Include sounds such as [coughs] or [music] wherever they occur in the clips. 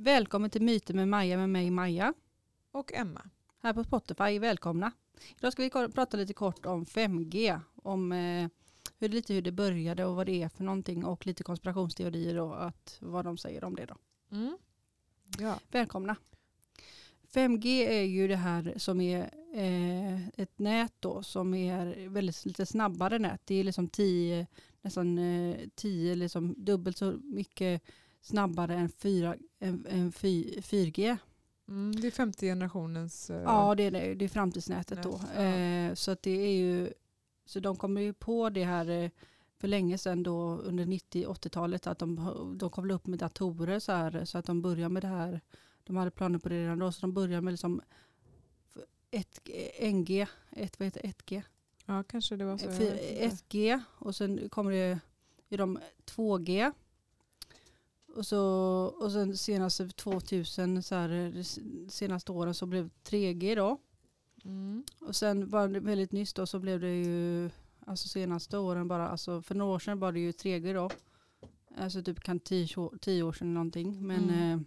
Välkommen till Myter med Maja med mig Maja. Och Emma. Här på Spotify, välkomna. Idag ska vi prata lite kort om 5G. Om eh, hur, lite hur det började och vad det är för någonting och lite konspirationsteorier och att, vad de säger om det då. Mm. Ja. Välkomna. 5G är ju det här som är eh, ett nät då som är väldigt lite snabbare nät. Det är liksom 10, nästan eh, 10 liksom dubbelt så mycket snabbare än, 4, än, än 4G. Mm, det är femte generationens... eh, Ja, det är det. Det är framtidsnätet då. Ja. Eh, så att det är ju, så de kommer ju på det här eh, för länge sedan då under 90-80-talet att de, de kom upp med datorer så här så att de börjar med det här. De hade planer på det redan då så de börjar med liksom ett, NG, ett, vad heter det? 1G, ja, kanske det var så. jag Fy- vet inte. 1G och sen kommer det i de 2G. Och, så, och sen senaste 2000, så här, senaste åren så blev det 3G då. Mm. Och sen var det väldigt nyss då så blev det ju, alltså senaste åren bara, alltså för några år sedan var det ju 3G då. Alltså typ kan 10 år, 10 år sedan någonting, men Mm. eh,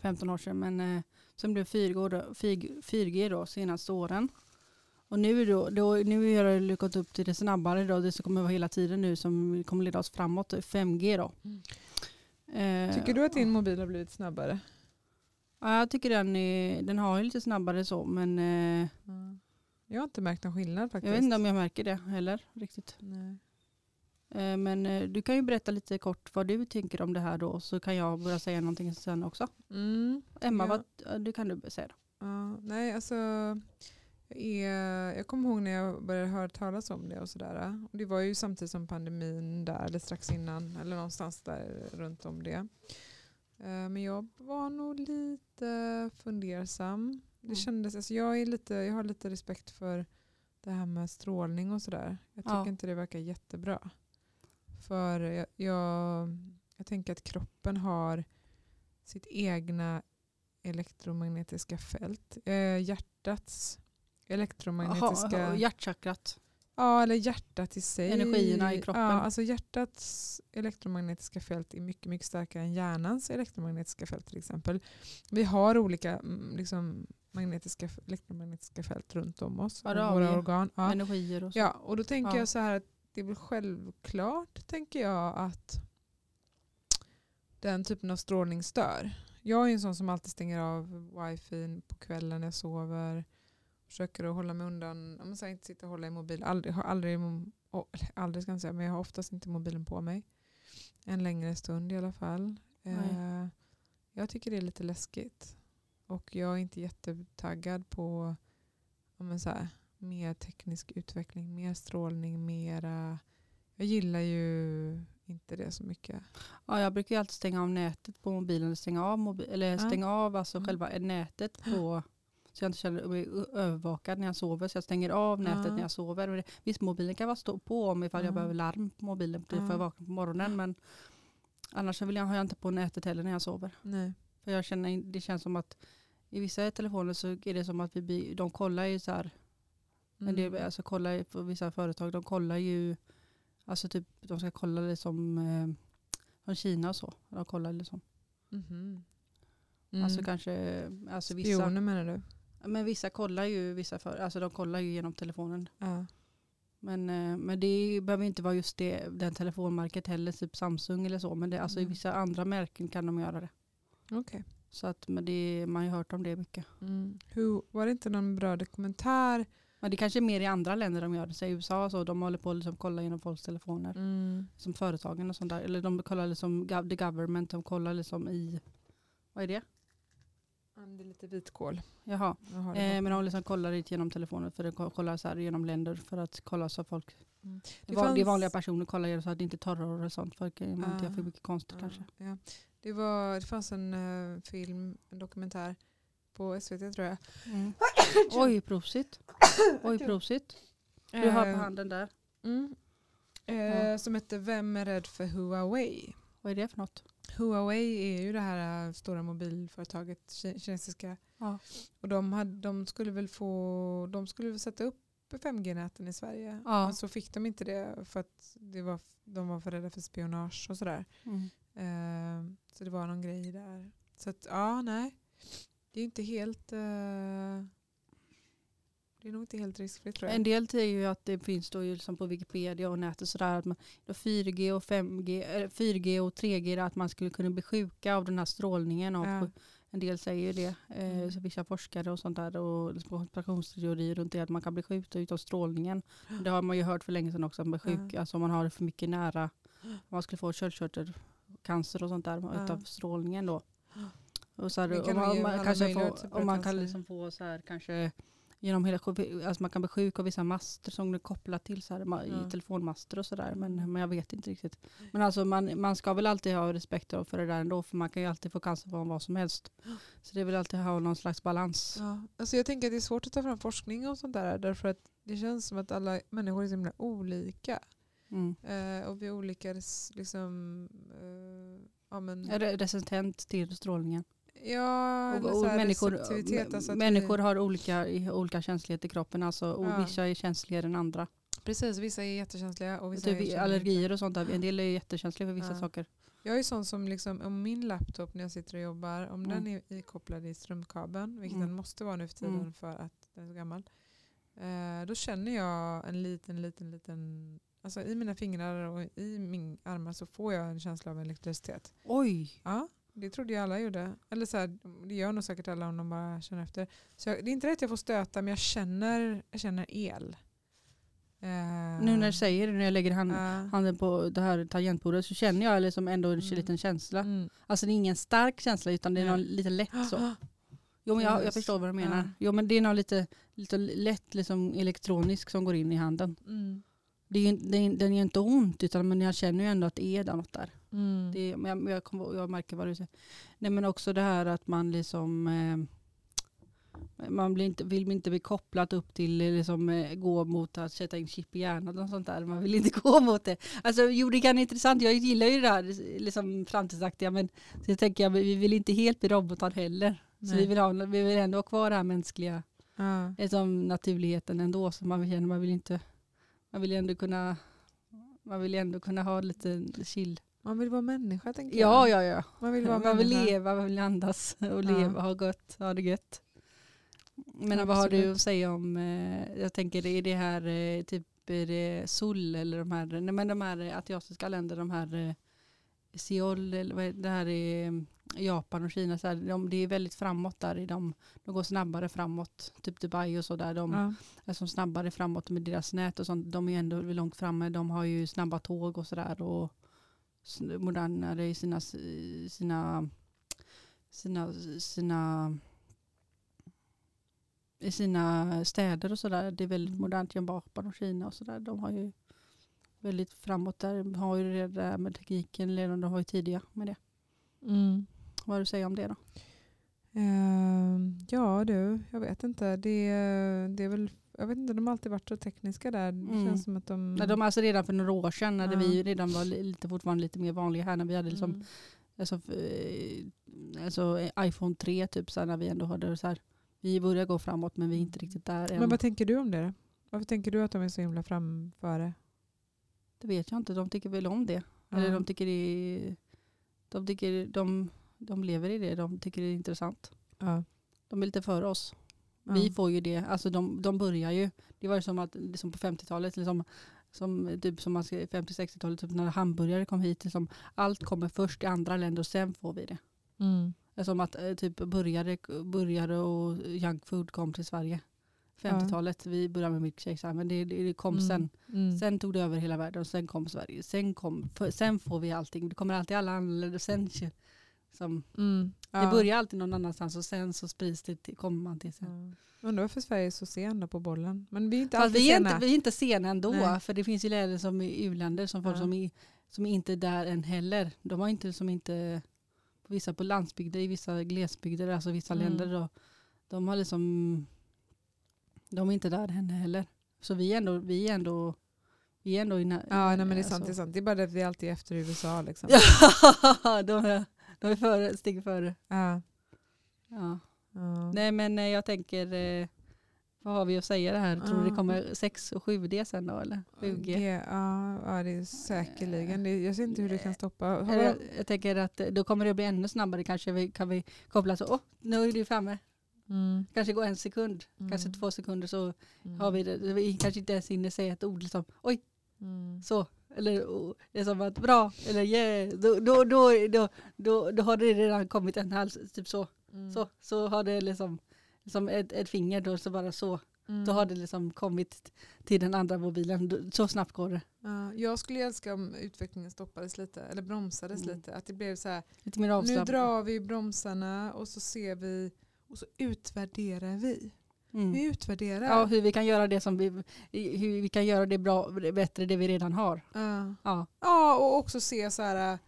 15 år sedan. Men eh, sen blev 4G då, 4G då senaste åren. Och nu, då, då, nu har det gått upp till det snabbare då, det som kommer vara hela tiden nu som kommer leda oss framåt, 5G då. Mm. Tycker du att din mobil har blivit snabbare? Ja, jag tycker den, är, den har ju lite snabbare så, men Mm. Jag har inte märkt någon skillnad faktiskt. jag vet inte om jag märker det heller riktigt. Nej. Eh, Men eh, du kan ju berätta lite kort vad du tänker om det här då så kan jag börja säga någonting sen också. Mm. Emma, Ja. vad, du kan du säga då. Ja, nej, alltså, är, jag kommer ihåg när jag började höra talas om det och sådär. Och det var ju samtidigt som pandemin där, eller strax innan, eller någonstans där runt om det. Eh, Men jag var nog lite fundersam. Det Mm. kändes, alltså jag, är lite, jag har lite respekt för det här med strålning och sådär. Jag tycker Ja. inte det verkar jättebra. För jag, jag, jag tänker att kroppen har sitt egna elektromagnetiska fält. Eh, hjärtats elektromagnetiska... Jaha, hjärtchakrat. Ja, eller hjärtat i sig. Energierna i kroppen. Ja, alltså hjärtats elektromagnetiska fält är mycket, mycket starkare än hjärnans elektromagnetiska fält till exempel. Vi har olika mm, liksom, magnetiska, elektromagnetiska fält runt om oss. Våra vi. organ. Ja. Energier och så. Ja, och då tänker Ja. jag så här att det är väl självklart, tänker jag, att den typen av strålning stör. Jag är en sån som alltid stänger av wifi på kvällen när jag sover. Försöker att hålla mig undan, om man säger inte sitta och hålla i mobil. Aldrig, har aldrig, aldrig ska jag säga, men jag har oftast inte mobilen på mig. En längre stund i alla fall. Eh, jag tycker det är lite läskigt. Och jag är inte jättetaggad på ja, men så här, mer teknisk utveckling, mer strålning, mera... Jag gillar ju inte det så mycket. Ja, jag brukar ju alltid stänga av nätet på mobilen. Stänga av, mobi- eller Ja. stänga av alltså Mm. själva nätet på så jag inte känner mig övervakad när jag sover. Så jag stänger av nätet Ja. när jag sover. Men Visst, mobilen kan vara stå på om ifall jag Ja. behöver larm på mobilen för att jag vaknar på morgonen. Men annars vill jag, har jag inte på nätet heller när jag sover. Nej. För jag känner, det känns som att i vissa telefoner så är det som att vi, de kollar ju så här. Men det, Mm. är- alltså kollar ju på vissa företag, de kollar ju, alltså typ de ska kolla liksom eh, från Kina och så. De kollar liksom. Mhm. Alltså Mm. kanske, alltså vissa, Spioner menar du? Men vissa kollar ju, vissa för, alltså de kollar ju genom telefonen. Ja. Men, eh, men det behöver inte vara just det, den telefonmärket heller, typ Samsung eller så. Men det, alltså i Mm. vissa andra märken kan de göra det. Okej. Så att, men det, man har ju hört om det mycket. Mm. Hur, var det inte någon bra dokumentär? Men det kanske är mer i andra länder de gör det. Så i USA så, de håller på att liksom kolla genom folks telefoner. Mm. Som företagen och sånt där. Eller de kollar liksom, the government, de kollar liksom i, vad är det? Det är lite vitkål. Jaha. Jag har det Eh, men de liksom kollar det genom telefonen för att ko- kolla så här genom länder för att kolla så folk, Mm. det, Det var, det fanns- vanliga personer kollar så att det inte är terror och sånt. Att man inte gör för Ah. mycket konstigt Ja, kanske. Ja. Det, var, det fanns en eh, film, en dokumentär på SVT tror jag. Mm. [coughs] Oj, prosit. [coughs] Oj, prosit. Du har på Eh, handen där. Mm. Eh, Ja. Som hette Vem är rädd för Huawei? Vad är det för något? Huawei är ju det här äh, stora mobilföretaget, ki- kinesiska. Ja. Och de, hade, de skulle väl få, de skulle väl sätta upp 5G-näten i Sverige. Ja. Men så fick de inte det för att det var, de var för rädda för spionage och sådär. Mm. Eh, så det var någon grej där. Så att, ja, nej. Det är inte helt... eh, det är nog inte helt riskfritt tror jag. En del säger ju att det finns då ju liksom på Wikipedia och nätet sådär att man, då 4G och 5G, eller 4G och 3G att man skulle kunna bli sjuka av den här strålningen. Och Ja. En del säger ju det, eh, Mm. så vissa forskare och sånt där och liksom konspirationsteorier runt det att man kan bli sjuk utav strålningen. Det har man ju hört för länge sedan också, att man blir sjuk, Ja. alltså om man har det för mycket nära, om man skulle få köldkörtelcancer och sånt där Ja. utav strålningen då. Och så här, om man, man, kanske möjliga få, typer av om man kan liksom få så här kanske genom hela alltså man kan bli sjuk av vissa master som är kopplat till så här, Ja. i telefonmaster och sådär men, men jag vet inte riktigt. Men alltså man, man ska väl alltid ha respekt för det där ändå för man kan ju alltid få cancer från vad som helst. [gasps] Så det är väl alltid att ha någon slags balans. Ja. Alltså jag tänker att det är svårt att ta fram forskning och sånt där därför att det känns som att alla människor är så himla olika. Mm. Eh, och vi har olika liksom, eh, ja, men, Är resistent till strålningen? Ja, Och, och människor Alltså människor vi, har olika, olika känslighet i kroppen. Alltså, Ja. vissa är känsligare än andra. precis, vissa är jättekänsliga och vissa Typ allergier och sånt. En del är jättekänsliga för vissa Ja. saker. Jag är sån som liksom, om min laptop när jag sitter och jobbar, om Mm. den är ikopplad i strömkabeln, vilket Mm. den måste vara nu för tiden Mm. för att den är så gammal. Eh, då känner jag en liten, liten, liten, alltså i mina fingrar och i min armar så får jag en känsla av elektricitet. Oj! Ja, det trodde jag alla gjorde. Eller så här, det gör nog säkert alla om de bara känner efter. Så jag, det är inte det att jag får stöta men jag känner, jag känner el. Eh, Nu när du säger det, när jag lägger hand, ja. handen på det här tangentbordet så känner jag liksom ändå en Mm. liten känsla. Mm. Alltså det är ingen stark känsla utan det är Nej. någon lite lätt så. [gasps] Jo men jag, jag förstår vad du menar. Ja. Jo men det är någon lite, lite lätt liksom elektronisk som går in i handen. Mm. Det är, är, den gör inte ont utan men jag känner ju ändå att det är något där. Mm. Det jag, jag, kommer- jag märker vad du säger. Nej men också det här att man liksom eh, man blir inte, vill inte bli kopplat upp till eh, liksom, eh, gå mot att sätta in chip i hjärnan och sånt där. Man vill inte [laughs] gå mot det. Alltså jo det kan vara intressant. Jag gillar ju det här liksom, framtidsaktiga men så tänker jag vi vill inte helt bli robotar heller. Så Nej. vi vill, ha, vi vill ändå ha kvar det här mänskliga Ja. liksom, naturligheten ändå. Så man känner man vill inte man vill ändå kunna man vill ändå kunna ha lite chill. Man vill vara människa tänker Ja, jag. ja, ja. Man vill vara Man vill människa. leva, man vill andas och leva, ha gött, ha det gött. Men vad har du Absolut. att säga om, eh, jag tänker är det här eh, typ är det Sol eller de här, nej men de här asiatiska länder, de här eh, Seoul eller vad är det här är eh, Japan och Kina, så här, de, det är väldigt framåt där i de, de går snabbare framåt, typ Dubai och så där, de Ja. är som snabbare framåt med deras nät och sånt, de är ändå långt framme, de har ju snabba tåg och sådär och modernare i sina, sina, sina, sina i sina städer och sådär. Det är väldigt modernt. Japan och Kina och sådär. De har ju väldigt framåt där. De har ju det där med tekniken, eller de var ju tidiga med det. Mm. Vad har du att säga om det då? Ehm, ja du, jag vet inte. Det, det är väl, jag vet inte, de har alltid varit så tekniska där. Det Mm. känns som att de... Nej, de alltså redan för några år sedan när Ja. vi redan var li- lite, fortfarande lite mer vanliga här när vi hade liksom, Mm. alltså, eh, alltså eh, iPhone 3 typ så här, när vi ändå hade så här. Vi börjar gå framåt men vi är inte riktigt där än. Men vad tänker du om det? Varför tänker du att de är så himla framföre? Det vet jag inte. De tycker väl om det. Ja. Eller de tycker det de, tycker, de, de lever i det. De tycker det är intressant. Ja. De är lite före oss. Ja. Vi får ju det. Alltså de, de börjar ju. Det var ju som, att, liksom på 50-talet. Liksom, som, typ som man ska, 50-60-talet typ när hamburgare kom hit. Liksom, allt kommer först i andra länder och sen får vi det. Mm. Som att eh, typ burgare, burgare och junkfood kom till Sverige. 50-talet. Vi började med milkshakes men det, det, det kom Mm. sen. Mm. Sen tog det över hela världen och sen kom Sverige. Sen, kom, för, sen får vi allting. Det kommer alltid alla andra länder. Sen, som, Mm. Det Ja. börjar alltid någon annanstans och sen så sprids det till, kommer man till sen. Ja. Undrar varför Sverige är så sena på bollen. Men vi är inte alltid vi är, sena. inte, vi är inte sena ändå. Nej. För det finns ju länder som är u-länder som folk Ja. som, är, som är inte är där än heller. De har inte som inte, på vissa på landsbygder, i vissa glesbygder, alltså vissa Mm. länder då. De har liksom, de är inte där än heller. Så vi är ändå, vi är ändå, vi är ändå i nä- Ja, nej, men det är alltså- sant. Det är sant. Det är bara det att vi alltid är efter USA. Liksom. [laughs] Ja, de är, de är före, steg före. Ja. Ja. Ja. Nej men eh, jag tänker, eh, Vad har vi att säga det här? Tror du det kommer 6 och 7D sen då eller 7G? G, ja, ja, det är säkerligen. Det, jag ser inte hur det kan stoppa. Vi- jag tänker att eh, då kommer det bli ännu snabbare kanske. Vi, kan vi koppla så, åh, nu är du framme. Mm, Kanske gå en sekund, kanske Mm. två sekunder så mm, har vi det. Vi kanske inte ens hinner säga ett ord liksom, oj, mm. så. Eller oh, det är som att bra, eller yeah. Då, då, då, då, då, då har det redan kommit en hals, typ så. Mm. Så, så har det liksom, som ett, ett finger då, så bara så. Mm. Då har det liksom kommit till den andra mobilen. Så snabbt går det. Ja, jag skulle älska om utvecklingen stoppades lite, eller bromsades Mm. lite. Att det blev så här, Lite mer nu drar vi bromsarna och så ser vi och så utvärderar vi. Mm. Vi utvärderar. Ja, hur vi kan göra det som vi, hur vi kan göra det bra, bättre det vi redan har. Ja. Ja. ja, och också se så här,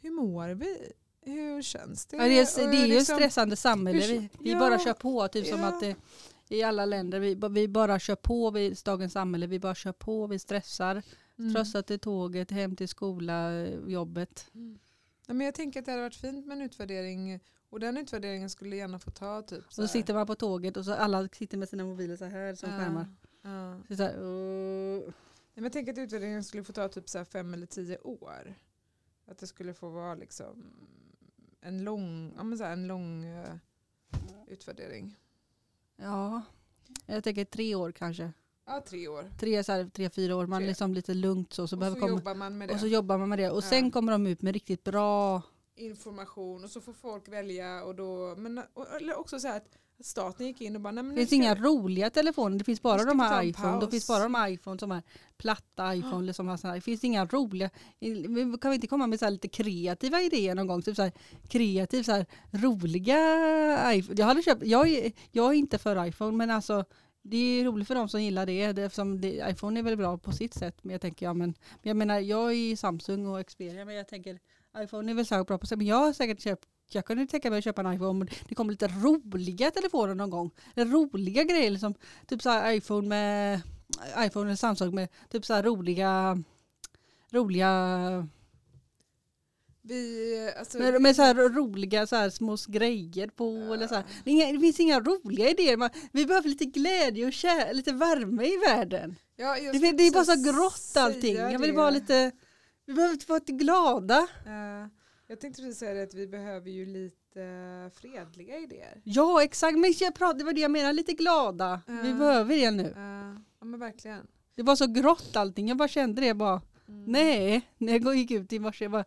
hur mår vi? Hur känns det? Ja, det är, det är ju ett liksom- stressande samhälle. Vi, vi Ja, bara kör på, typ som ja. att det, i alla länder, vi, vi bara kör på vid dagens samhälle. Vi bara kör på, vi stressar. Mm. Stressar till tåget, hem till skola, jobbet. Mm. Ja, men jag tänker att det hade varit fint med en utvärdering och den utvärderingen skulle gärna få ta typ Och så sitter man på tåget och så alla sitter med sina mobiler så här som Ja, skärmar. ja. Så så här, uh, Nej, men jag tänker att utvärderingen skulle få ta typ så här fem eller tio år. Att det skulle få vara liksom en lång, ja, men så här, en lång eh, utvärdering. ja, jag tänker tre år kanske. Ja, tre år. Tre, så här, tre fyra år, man Tre. liksom lite lugnt så. Så, och behöver så komma, jobbar man med det. och så jobbar man med det. Och Ja. sen kommer de ut med riktigt bra Information och så får folk välja och då, men och, eller också så här att staten gick in och bara, nej men Det finns ska inga roliga telefoner. Det finns bara de här iPhone. Det finns bara de iPhone som är platta iPhone. eller som har såna här. Det finns inga roliga. Kan vi inte komma med så här lite kreativa idéer någon gång? Typ så här, kreativ, så här, roliga iPhone. Jag, hade köpt, jag, är, jag är inte för iPhone men alltså det är roligt för de som gillar det. eftersom det iPhone är väl bra på sitt sätt. Men jag tänker, ja men, jag menar jag är Samsung och Xperia men jag tänker iPhone är väl säkert bra på sig. Men jag har säkert köpt jag kunde tänka mig att köpa en iPhone men det kommer lite roliga telefoner någon gång. Roliga grejer liksom. Typ så här iPhone med iPhone eller Samsung med typ så här roliga roliga Vi, alltså, med, med så här roliga så här små grejer på eller så här. Det, är inga, det finns inga roliga idéer. Man, vi behöver lite glädje och kär, lite värme i världen. ja, Det, det är bara så grått allting. Jag vill bara lite vi behöver vara lite glada. Eh, jag tänkte precis säga det att vi behöver ju lite eh, fredliga idéer. Ja exakt, men jag pratade, det var det jag menade, lite glada. Vi Ja. behöver det nu. Eh, ja men verkligen. Det var så grått allting. Jag bara kände det bara. Mm. Nej, när jag gick ut i morse. Jag bara,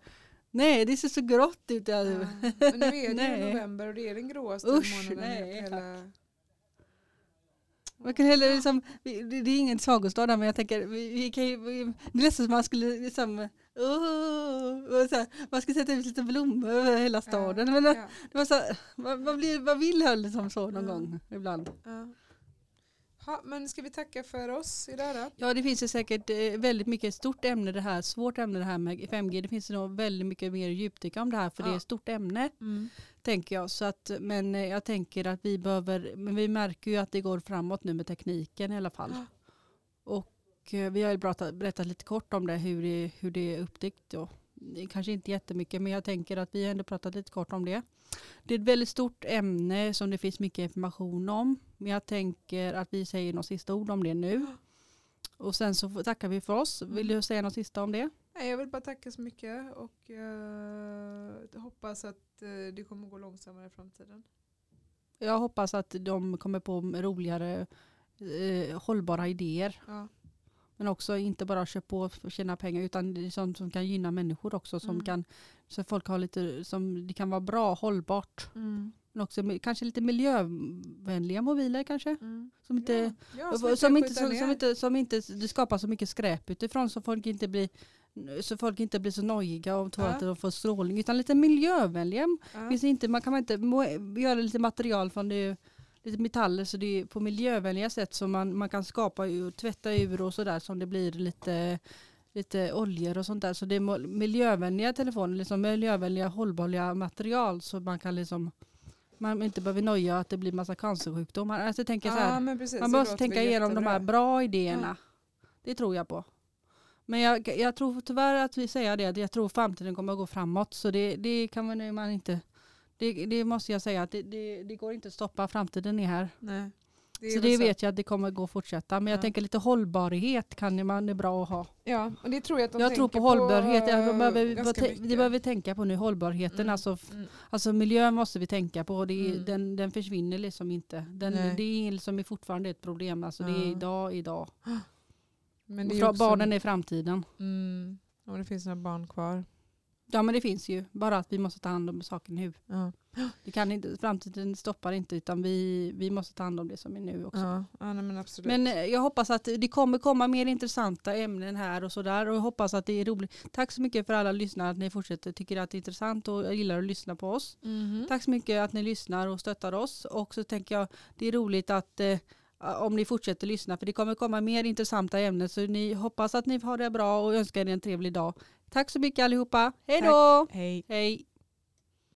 nej, det ser så grått ut. Ja, Jag, men nu är det ju [laughs] november och det är den gråaste Usch, månaden nej, hela... man kan heller liksom, det, är ingen sagostad men jag tänker, vi, vi kan ju, vi, det är nästan som man skulle liksom, oh, här, man ska sätta ut lite blommor över hela staden. Men det, Ja, det var så, vad, vad, blir, vad vill jag liksom så någon Ja. gång ibland? Ja. Ha, men ska vi tacka för oss idag då? Ja, det finns ju säkert eh, väldigt mycket stort ämne det här, svårt ämne det här med 5G. Det finns nog väldigt mycket mer djupdyka om det här, för det är Ja. ett stort ämne. Mm. tänker jag. Så att, men eh, jag tänker att vi behöver, men vi märker ju att det går framåt nu med tekniken i alla fall. Ja. Och eh, vi har ju berättat, berättat lite kort om det, hur det, hur det är upptäckt. Då. Kanske inte jättemycket, men jag tänker att vi har ändå pratat lite kort om det. Det är ett väldigt stort ämne som det finns mycket information om. Men jag tänker att vi säger något sista ord om det nu. Och sen så tackar vi för oss. Vill du säga något sista om det? Jag vill bara tacka så mycket och eh, hoppas att eh, det kommer gå långsammare i framtiden. Jag hoppas att de kommer på roligare, eh, hållbara idéer. Ja. Men också inte bara köpa på för att tjäna pengar utan det är sånt som kan gynna människor också. Som Mm. kan, så folk har lite, som det kan vara bra, hållbart. Mm. Men också kanske lite miljövänliga mobiler kanske. Mm. Som inte, ja. Ja, som, slipper inte, skjuta som, ner. som, inte, som inte det skapar så mycket skräp utifrån så folk inte blir så folk inte blir så nojiga och tror Ja. att de får strålning utan lite miljövänliga. ja. Finns inte, man kan man inte må, göra lite material från det metaller så det är på miljövänliga sätt som man, man kan skapa ur, tvätta ur och sådär som det blir lite lite oljor och sånt där. Så det är miljövänliga telefoner, liksom miljövänliga hållbara material så man kan liksom man inte behöver noja att det blir massa cancersjukdomar. Alltså jag tänker så här, ja, precis, man måste tänka igenom de här bra idéerna. Det tror jag på. Men jag, jag tror tyvärr att vi säger det, jag tror framtiden kommer att gå framåt. Så det, det kan man inte, det, det måste jag säga att det, det, det går inte att stoppa, framtiden är här. Nej. är så det vet jag att det kommer gå att fortsätta. Men jag Ja. tänker lite hållbarhet kan man är bra att ha. Ja, och det tror jag att de jag tror på hållbarhet. eh, Jag behöver, vi mycket. behöver tänka på nu hållbarheten. Mm. Alltså, Mm. alltså miljön måste vi tänka på. Det är, Mm. den, den försvinner liksom inte. Den, Nej. det är liksom fortfarande ett problem. Alltså, Det är idag, idag. [gasps] Men det är också, Barnen är framtiden. Mm, om det finns några barn kvar. Ja men det finns ju. Bara att vi måste ta hand om saken nu. Ja. Det kan inte, framtiden stoppar inte utan vi, vi måste ta hand om det som är nu också. Ja, ja nej, men absolut. Men eh, jag hoppas att det kommer komma mer intressanta ämnen här och sådär. Och jag hoppas att det är roligt. Tack så mycket för alla lyssnare att ni fortsätter tycker att det är intressant och gillar att lyssna på oss. Mhm. Tack så mycket att ni lyssnar och stöttar oss. Och så tänker jag det är roligt att eh, om ni fortsätter lyssna för det kommer komma mer intressanta ämnen. Så ni hoppas att ni har det bra och önskar er en trevlig dag. Tack så mycket allihopa. Hej då! Hej. Hej!